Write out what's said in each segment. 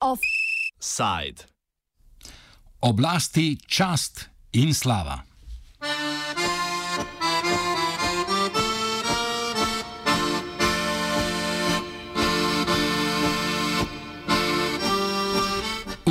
Offside. Oblasti, čast in slava.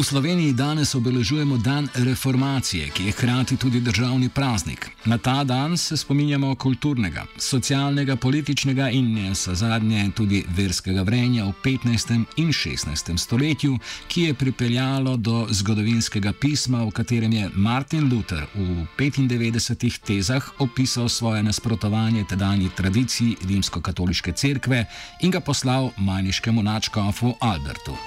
Sloveniji danes obeležujemo dan reformacije, ki je hkrati tudi državni praznik. Na ta dan se spominjamo kulturnega, socialnega, političnega in ne zadnje tudi verskega vrenja v 15. in 16. stoletju, ki je pripeljalo do zgodovinskega pisma, v katerem je Martin Luther v 95 tezah opisal svoje nasprotovanje tedajni tradiciji rimsko-katoliške cerkve in ga poslal manjškemu načkofu Albertu.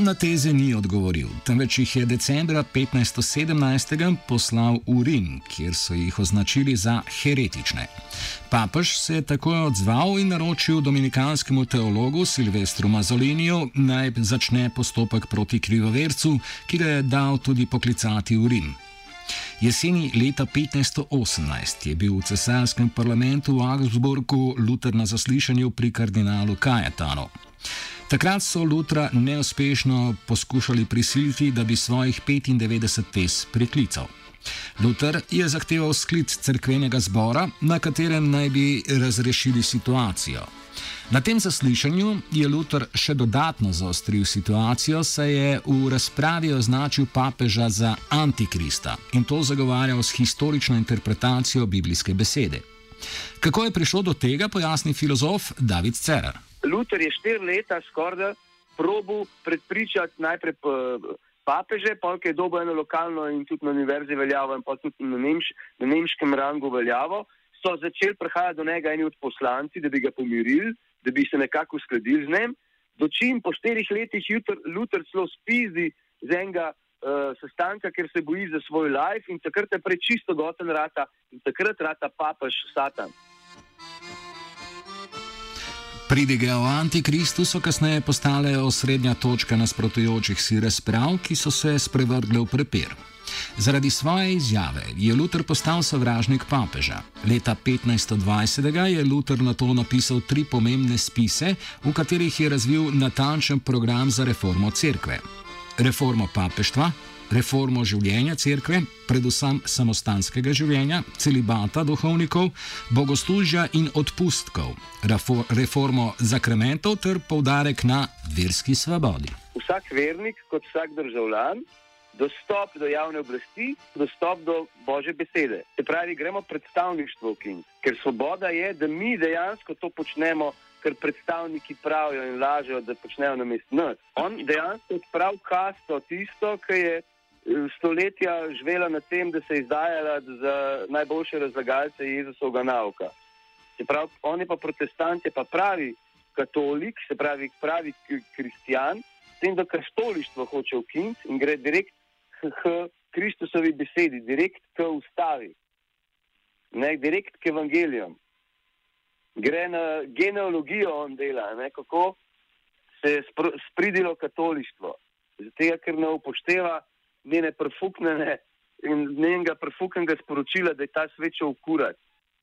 Ta na teze ni odgovoril, temveč jih je decembra 1517 poslal v Rim, kjer so jih označili za heretične. Papež se je takoj odzval in naročil dominikanskemu teologu Silvestru Mazoliniju naj začne postopek proti krivovercu, ki ga je dal tudi poklicati v Rim. Jeseni leta 1518 je bil v cesarskem parlamentu v Augsburgu Luther na zaslišanju pri kardinalu Kajetanu. Takrat so Lutra neuspešno poskušali prisiliti, da bi svojih 95 tez priklical. Luther je zahteval sklic crkvenega zbora, na katerem naj bi razrešili situacijo. Na tem zaslišanju je Luther še dodatno zaostril situacijo, saj je v razpravi označil papeža za antikrista in to zagovarjal s historično interpretacijo biblijske besede. Kako je prišlo do tega, pojasni filozof David Cerar. Luther je štiri leta skoraj probu predpričati najprej papeže, pa je dobo eno lokalno in tudi na univerzi veljavo, in pa tudi na, nemš, na nemškem rangu veljavo. So začeli prihajati do njega eni od poslanci, da bi ga pomirili, da bi se nekako uskladili z njim. Dočim po štirih letih Luther celo spizdi z enega uh, sestanka, ker se boji za svoj life in takrat je prečisto goten rata in takrat rata papež Satan. Pridige o Antikristu so kasneje postale osrednja točka nasprotujočih si razprav, ki so se sprevrgle v prepir. Zaradi svoje izjave je Luther postal sovražnik papeža. Leta 1520 je Luther na to napisal tri pomembne spise, v katerih je razvil natančen program za reformo cerkve. Reformo papeštva, reformo življenja cerkve, predvsem samostanskega življenja, celibata duhovnikov, bogoslužja in odpustkov, reformo zakramentov ter poudarek na verski svobodi. Vsak vernik, kot vsak državljan, dostop do javne oblasti, dostop do božje besede. Se pravi, gremo predstavništvo, ker svoboda je, da mi dejansko to počnemo. Ker predstavniki pravijo in lažejo, da počnejo na mestu nas. On dejansko odpravlja kasto, tisto, ki je stoletja živela na tem, da se je izdajala za najboljše razlagalce Jezusovega nauka. Se pravi, on je pa protestant, je pa pravi katolik, se pravi pravi kristjan, s tem, da krstolištvo hoče ukiniti in gre direkt k Kristusovi besedi, direkt k ustavi, ne direkt k evangelijom. Gre na genealogijo on dela, ne, kako se je spridilo katolištvo. Zato, ker ne upošteva njene prfuknjene in njenega prfuknjenega sporočila, da je ta svet šel ukurat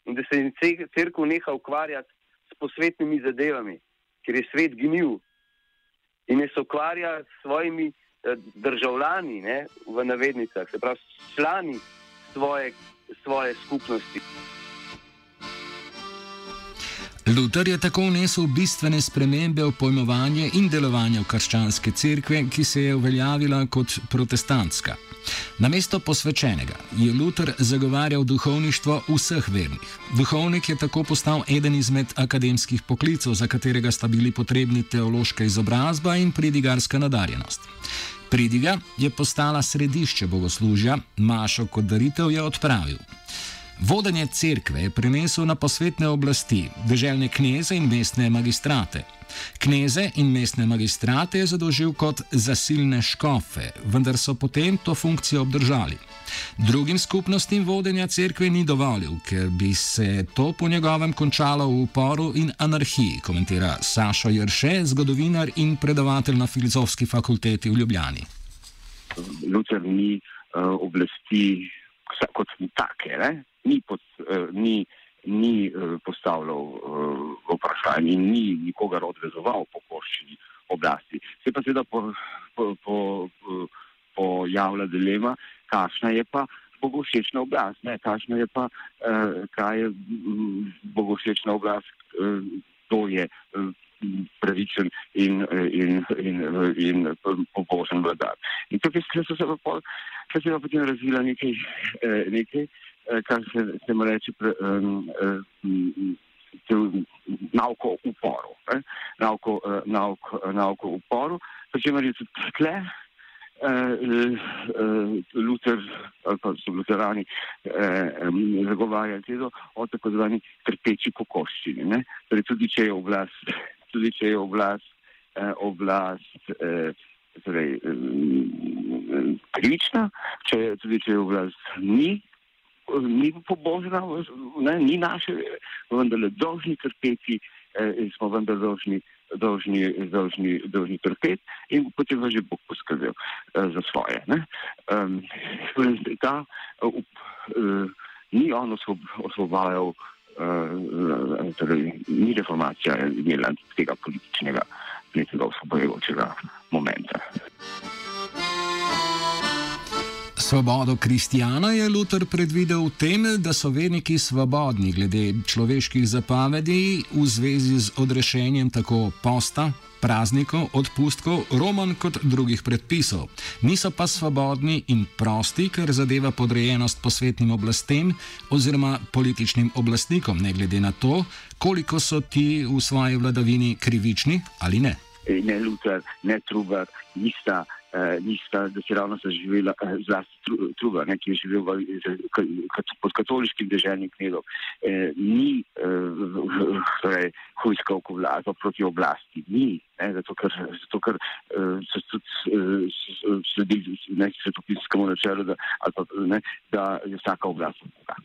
in da se je crkva neha ukvarjati s posvetnimi zadevami, ker je svet gnil in se ukvarja s svojimi eh, državljani, ne, v navednicah, se pravi, člani svoje, svoje skupnosti. Luther je tako vnesel bistvene spremembe v pojmovanje in delovanje krščanske cerkve, ki se je uveljavila kot protestantska. Na mesto posvečenega je Luther zagovarjal duhovništvo vseh vernih. Duhovnik je tako postal eden izmed akademskih poklicov, za katerega sta bili potrebni teološka izobrazba in pridigarska nadarjenost. Pridiga je postala središče bogoslužja, Mašo kot daritev je odpravil. Vodenje cerkve je prenesel na posvetne oblasti, državne kneze in mestne magistrate. Kneze in mestne magistrate je zadolžil kot zasilne škofe, vendar so potem to funkcijo obdržali. Drugim skupnostim vodenja cerkve ni dovolil, ker bi se to po njegovem končalo v uporu in anarhiji, komentira Sašo Jrše, zgodovinar in predavatelj na filozofski fakulteti v Ljubljani. Lucer ni uh, oblasti kot take, ne? Ni, pod, uh, ni, ni uh, postavljal uh, vprašanj in ni nikogar odvezoval po koščini oblasti. Se pa seveda po, po, po, po, pojavlja dilema, kakšna je pa bogošečna oblast, ne? kakšna je pa, uh, kaj je bogošečna oblast, uh, to je. Uh, pravičen in, in, in, in pobožen vladar. In tukaj se pa potem razvila nekaj, eh, nekaj eh, kar se, se mu reče pre, um, um, nauko uporu. Eh? Nauko, uh, nauko, nauko uporu, pri čemer je tudi tle. Uh, uh, Luther, ali pa so luterani, uh, um, zagovarjali tezo o tako zvani trpeči kokoščini. Torej, tudi če je oblast tudi če je oblast, eh, oblast eh, torej, eh, krivična, če je, tudi če je oblast ni, ni pobožna, ne, ni naše, vendar le dolžni trpeti eh, in smo vendar dolžni. Dolžni, dolžni, dolžni trpeti, in potem že Bog poskrbel uh, za svoje. Um, ta, uh, uh, ni on osvobajal uh, uh, torej, ni reformacija imela tega političnega, nekega osvobojujočega momenta. Svobodo kristijana je Luther predvidel v tem, da so verniki svobodni glede človeških zapovedi v zvezi z odrešenjem tako posta, praznikov, odpustkov, roman kot drugih predpisov. Niso pa svobodni in prosti, ker zadeva podrejenost posvetnim oblastem oziroma političnim oblastnikom, ne glede na to, koliko so ti v svoji vladavini krivični ali ne. Ne Luther, ne Trubar, nista eh, nista, da si ravno zaživela eh, zlasti ne, ki je živel v, z, pod katoliškim državnim knedom, eh, ni eh, torej, hujskal vlado proti oblasti, ni, ne, zato ker, zato, ker eh, se tudi eh, sledi svetopiskemu načelu, da, pa, ne, da je vsaka oblast Boga.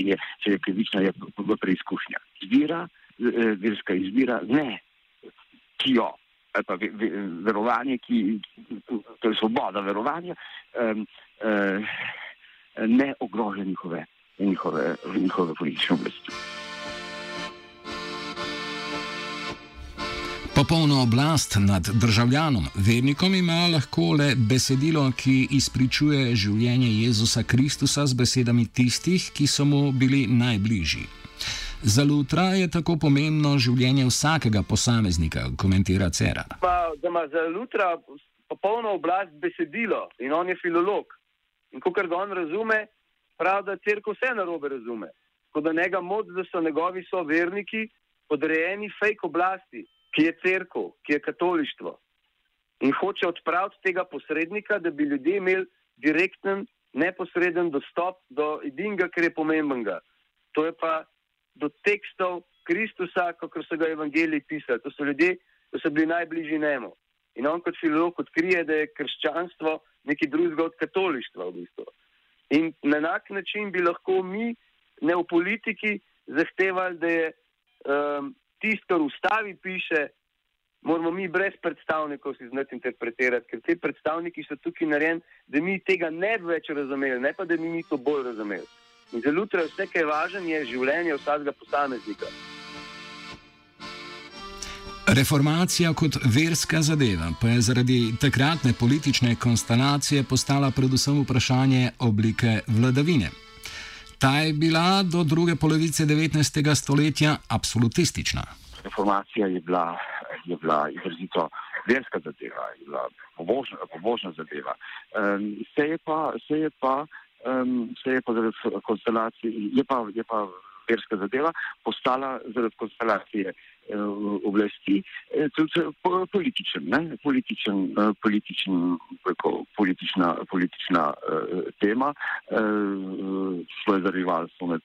In je, če je krivična, je v preizkušnja. Izbira, eh, verska izbira, ne, ki jo ali pa verovanje, ki, to je svoboda verovanja, um, uh, ne ogroža njihove, njihove, njihove politične oblasti. Popolno oblast nad državljanom, vernikom ima lahko le besedilo, ki izpričuje življenje Jezusa Kristusa z besedami tistih, ki so mu bili najbližji. Za Lutra je tako pomembno življenje vsakega posameznika, komentira Cera. Pa, da ima za Lutra popolno oblast besedilo in on je filolog. In ko ga on razume, pravi, da crkva vse narobe razume. Ko da njega moč, da so njegovi soverniki podrejeni fake oblasti, ki je crkva, ki je katolištvo. In hoče odpraviti tega posrednika, da bi ljudje imeli direkten, neposreden dostop do edinega, kar je pomembnega. To je pa do tekstov Kristusa, kako so ga evangeliji pisali. To so ljudje, ki so bili najbližji njemu. In on kot filolog odkrije, da je krščanstvo nekaj drugega od katolištva. V bistvu. In na enak način bi lahko mi, ne v politiki, zahtevali, da je um, tisto, kar v ustavi piše, moramo mi brez predstavnikov si znati interpretirati, ker ti predstavniki so tukaj narejeni, da mi tega ne bi več razumeli, ne pa da bi mi to bolj razumeli. In za Lutra vse, kar je važno, je življenje vsakega posameznika. Reformacija kot verska zadeva pa je zaradi takratne politične konstelacije postala predvsem vprašanje oblike vladavine. Ta je bila do druge polovice 19. stoletja absolutistična. Reformacija je bila, je bila izrazito verska zadeva, je bila pobožna, pobožna zadeva. Um, se je pa, se je pa um, se je pa zaradi konstelacije, je pa, je pa verska zadeva, postala zaradi konstelacije uh, oblasti eh, tudi političen, ne? političen, uh, političen preko, politična, politična uh, tema, uh, svoje zarivalstvo med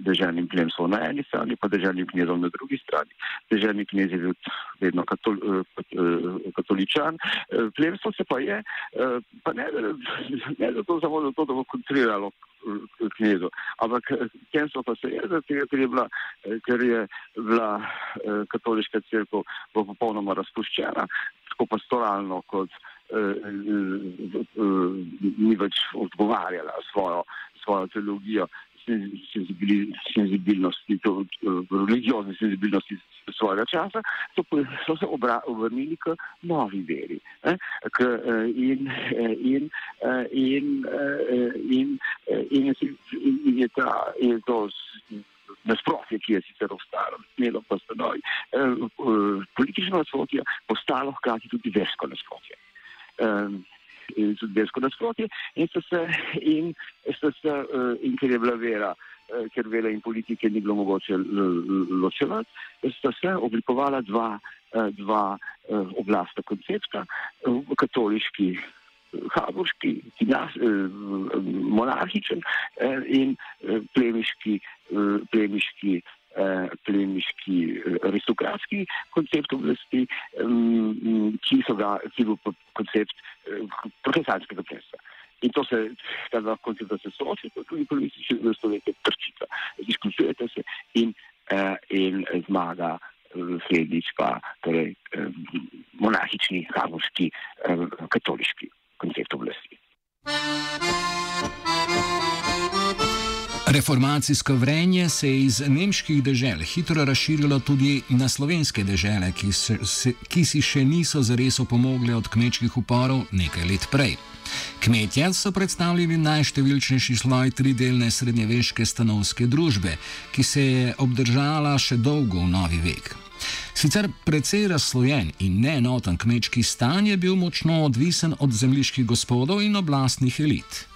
državnim plemstvom na eni strani, pa državnim knjezom na drugi strani. Državni knjez je bil vedno katol, katoličan, plemstvo se pa je, pa ne, ne zato samo zato, da bo kontriralo knjezu, ampak plemstvo pa se je, zato, ker je bila, ker je bila katoliška crkva popolnoma razpuščena, tako pastoralno kot ni več odgovarjala svojo, svojo teologijo, senzibilnosti, religiozne senzibilnosti svojega časa, so, so se obra, obrnili k novi veri. Eh, k, in, in, in, in, in, in je, ta, je to nasprotje, ki je sicer ostalo, smelo pa stanovi, politično nasprotje postalo hkrati tudi versko nasprotje um, tudi versko nasprotje in, se, in, se, uh, in ker je bila vera, uh, ker vele in politike ni bilo mogoče ločevati, sta se oblikovala dva, dva oblasta koncepta, katoliški. Habsburški, monarhičen in plemiški, plemiški Eh, plemiški eh, aristokratski koncept oblasti, ki so ga, ki bo koncept eh, protestantskega presa. In to se, ta dva koncepta se soočita, tudi politični stoletje trčita, izključujete se in, in zmaga slednjič pa torej, monarhični, habsburški, katoliški koncept oblasti. Reformacijsko vrenje se je iz nemških dežel hitro razširilo tudi na slovenske dežele, ki, se, ki si še niso zares opomogli od kmečkih uporov nekaj let prej. Kmetje so predstavljali najštevilčnejši sloj tridelne srednjeveške stanovske družbe, ki se je obdržala še dolgo v novi vek. Sicer precej razslojen in neenoten kmečki stan je bil močno odvisen od zemljiških gospodov in oblastnih elit.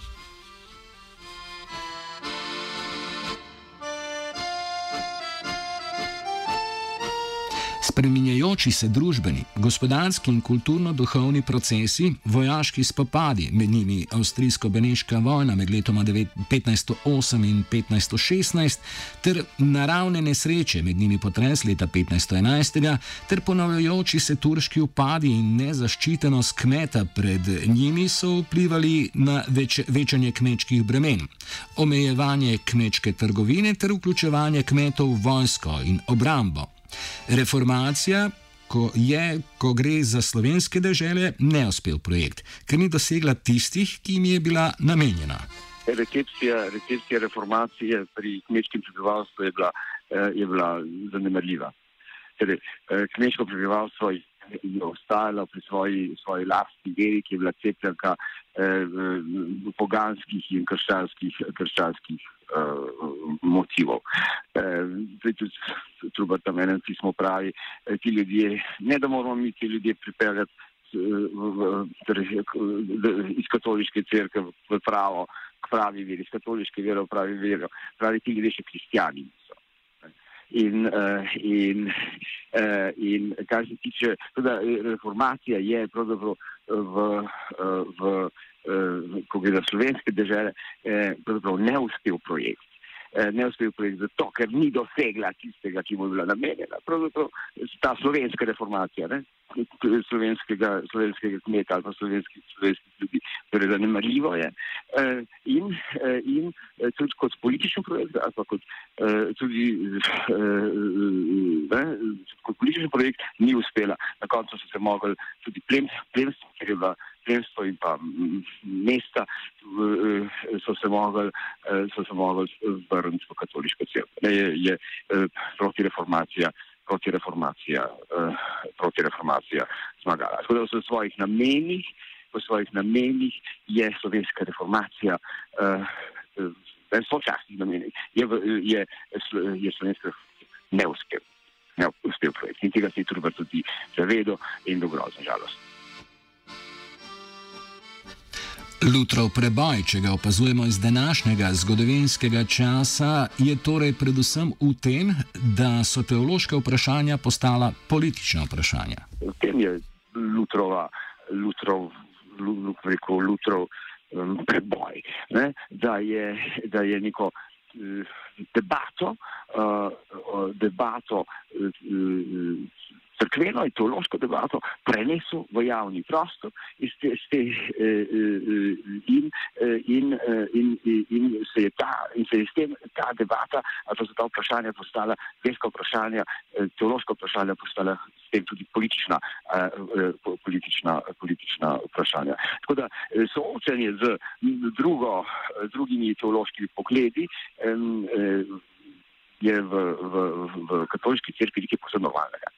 Spreminjajoči se družbeni, gospodarski in kulturno-duhovni procesi, vojaški spopadi, med njimi avstrijsko-beneška vojna med letoma 1508 in 1516, ter naravne nesreče, med njimi potres leta 1511, ter ponavljajoči se turški upadi in nezaščitenost kmeta pred njimi so vplivali na več, večanje kmečkih bremen, omejevanje kmečke trgovine ter vključevanje kmetov v vojsko in obrambo. Reformacija, ko je, ko gre za slovenske države, neuspel projekt, ker ni dosegla tistih, ki jim je bila namenjena. Recepcija, recepcija reformacije pri kmečkem prebivalstvu je bila, eh, je bila zanemarljiva. Torej, eh, kmečko prebivalstvo je ostajalo pri svoji, svoji lastni veri, ki je bila cepljenka eh, poganskih in krščanskih, krščanskih motivov. Zdaj, tudi trubar tam enem pismo pravi, eh, ti ljudje, ne da moramo mi ti ljudje pripeljati torej, iz katoliške crkve v pravo, k pravi veri, iz katoliške vere v pravi veri, pravi ti ljudje še kristijani niso. In, uh, in, uh, in kar se tiče, tudi reformacija je pravzaprav v, v, v eh, ko gre za slovenske države, eh, pravzaprav neuspel projekt. Eh, neuspel projekt zato, ker ni dosegla tistega, ki mu je bila namenjena. Pravzaprav ta slovenska reformacija, ne? slovenskega, slovenskega kmeta ali pa slovenskih, slovenskih ljudi. Torej, zanemarljivo je. Eh, in, eh, in eh, tudi kot politični projekt, ali pa kot, tudi, ne, kot politični projekt, ni uspela. Na koncu so se mogli tudi plemstvo, ker je bila plemstvo in pa mesta, so se mogli, so se mogli vrniti v katoliško crkvo. Je, je proti reformacija proti reformacija, proti reformacija zmagala. Tako da v svojih namenih, v svojih namenih je slovenska reformacija, uh, v sočasnih namenih, je, je, je slovenska neuspel, neuspel projekt. In tega se je trubar tudi zavedel in dogrozno žalost. Lutrov preboj, če ga opazujemo iz današnjega zgodovinskega časa, je torej predvsem v tem, da so teološka vprašanja postala politična vprašanja. V tem je Lutrova, Lutrov, Lutrov, Lutrov um, preboj, ne? da, je, da je neko debato, debato crkveno in teološko debato prenesel v javni prostor in, ste, ste, in, in, in, in, se je ta, in se je s tem ta debata, ali so ta vprašanja postala, verska vprašanja, teološka vprašanja postala s tem tudi politična, politična, politična vprašanja. Tako da soočanje z drugo, drugimi teološkimi pogledi je v, v, v katoliški crkvi nekaj posebno normalnega.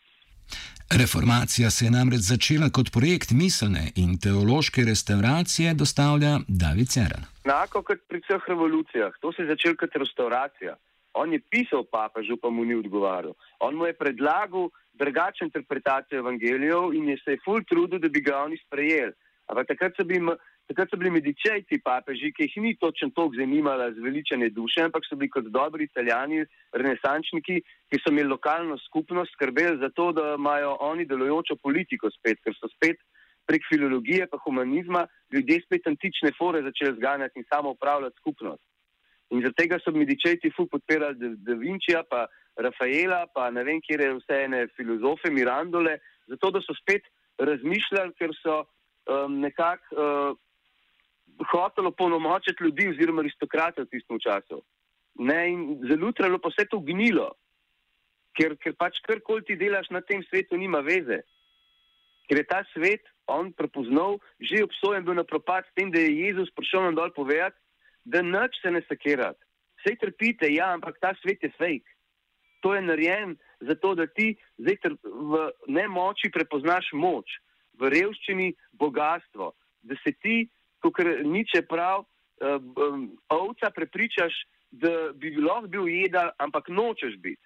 Reformacija se je namreč začela kot projekt miselne in teološke restauracije, dostavlja David Ceren. Enako kot pri vseh revolucijah, to se je začelo kot restauracija. On je pisal papežu, pa mu ni odgovarjal. On mu je predlagal drugačno interpretacijo evangelijev in je se je ful trudil, da bi ga oni sprejeli. Ampak takrat so bili Takrat so bili medičejci papeži, ki jih ni točno toliko zanimala zveličanje duše, ampak so bili kot dobri italijani, renesančniki, ki so imeli lokalno skupnost, skrbeli za to, da imajo oni delujočo politiko spet, ker so spet prek filologije pa humanizma ljudje spet antične fore začeli zganjati in samo upravljati skupnost. In zaradi tega so medičejci fu podpirali Da Vinčija, pa Rafaela, pa ne vem, kje je vse ene filozofe, Mirandole, zato da so spet razmišljali, ker so um, nekako. Uh, hotelo polnomočiti ljudi oziroma aristokrate v tistem času. Ne, in zelo trajalo pa vse to gnilo, ker, ker pač karkoli ti delaš na tem svetu, nima veze. Ker je ta svet, on prepoznal, že obsojen bil na propad s tem, da je Jezus prišel nam dol povedati, da nič se ne sakirati. Vse trpite, ja, ampak ta svet je fake. To je narejen zato, da ti zdaj v nemoči prepoznaš moč, v revščini bogatstvo, da se ti kot niče prav, um, ovca prepričaš, da bi lahko bil jedel, ampak nočeš biti.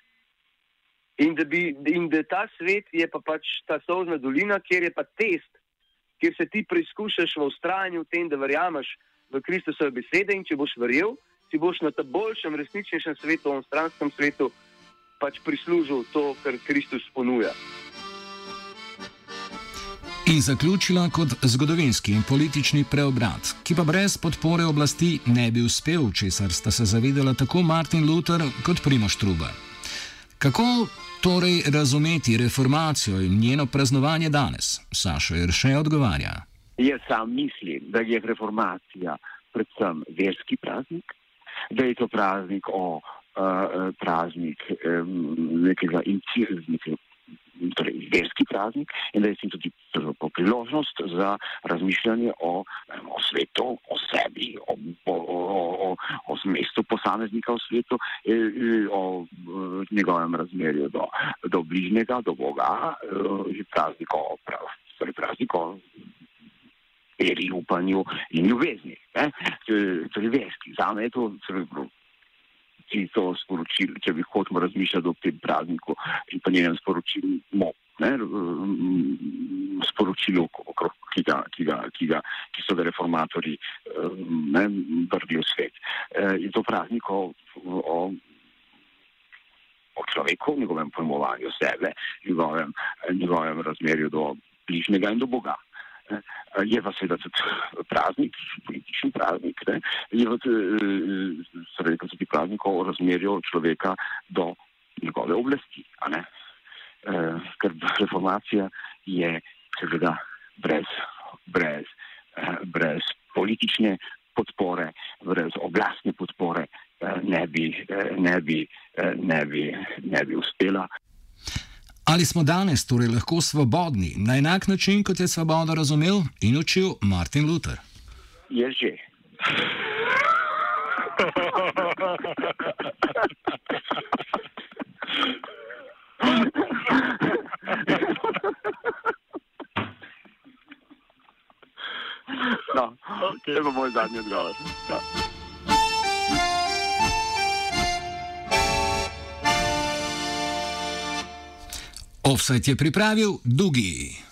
In da, bi, in da ta svet je pa pač ta sozna dolina, kjer je pa test, kjer se ti preizkušaš v ustrajanju v tem, da verjameš v Kristusove besede in če boš verjel, si boš na tem boljšem, resničnejšem svetu, v stranskem svetu, pač prislužil to, kar Kristus ponuja in zaključila kot zgodovinski in politični preobrat, ki pa brez podpore oblasti ne bi uspel, česar sta se zavedala tako Martin Luther kot Primoš Truba. Kako torej razumeti reformacijo in njeno praznovanje danes? Saša Irše odgovarja. Jaz sam mislim, da je reformacija predvsem verski praznik, da je to praznik o uh, praznik um, nekega incidentnega torej verski praznik in da je s tem tudi priložnost za razmišljanje o, o svetu, o sebi, o, o, o, o mestu posameznika v svetu, e, e, o njegovem razmerju do, do bližnjega, do Boga, že praznik o, torej praznik o veri, upanju in ljubezni. Torej verski, za me je to. To sporočilo, če bi hotel razmišljati o tem prazniku in pa njenem sporočilu, ne, sporočilu, okrog, ki, ga, ki, ga, ki, ga, ki so ga reformatori vrgli v svet. In to praznik o, o, o človeku, njegovem pojmovanju sebe, njegovem, njegovem razmerju do bližnjega in do Boga. Je pa seveda tudi praznik, politični praznik, ne? je pa seveda tudi praznik o razmerju človeka do njegove oblasti. E, ker reformacija je seveda brez, brez, e, brez politične podpore, brez oblastne podpore e, ne bi, ne bi, ne bi, ne bi uspela. Ali smo danes torej lahko svobodni na enak način, kot je svobodo razumel in učil Martin Luther? Je že. No, okay. to je moj zadnji odgovor. Offset je pripravil Dugi.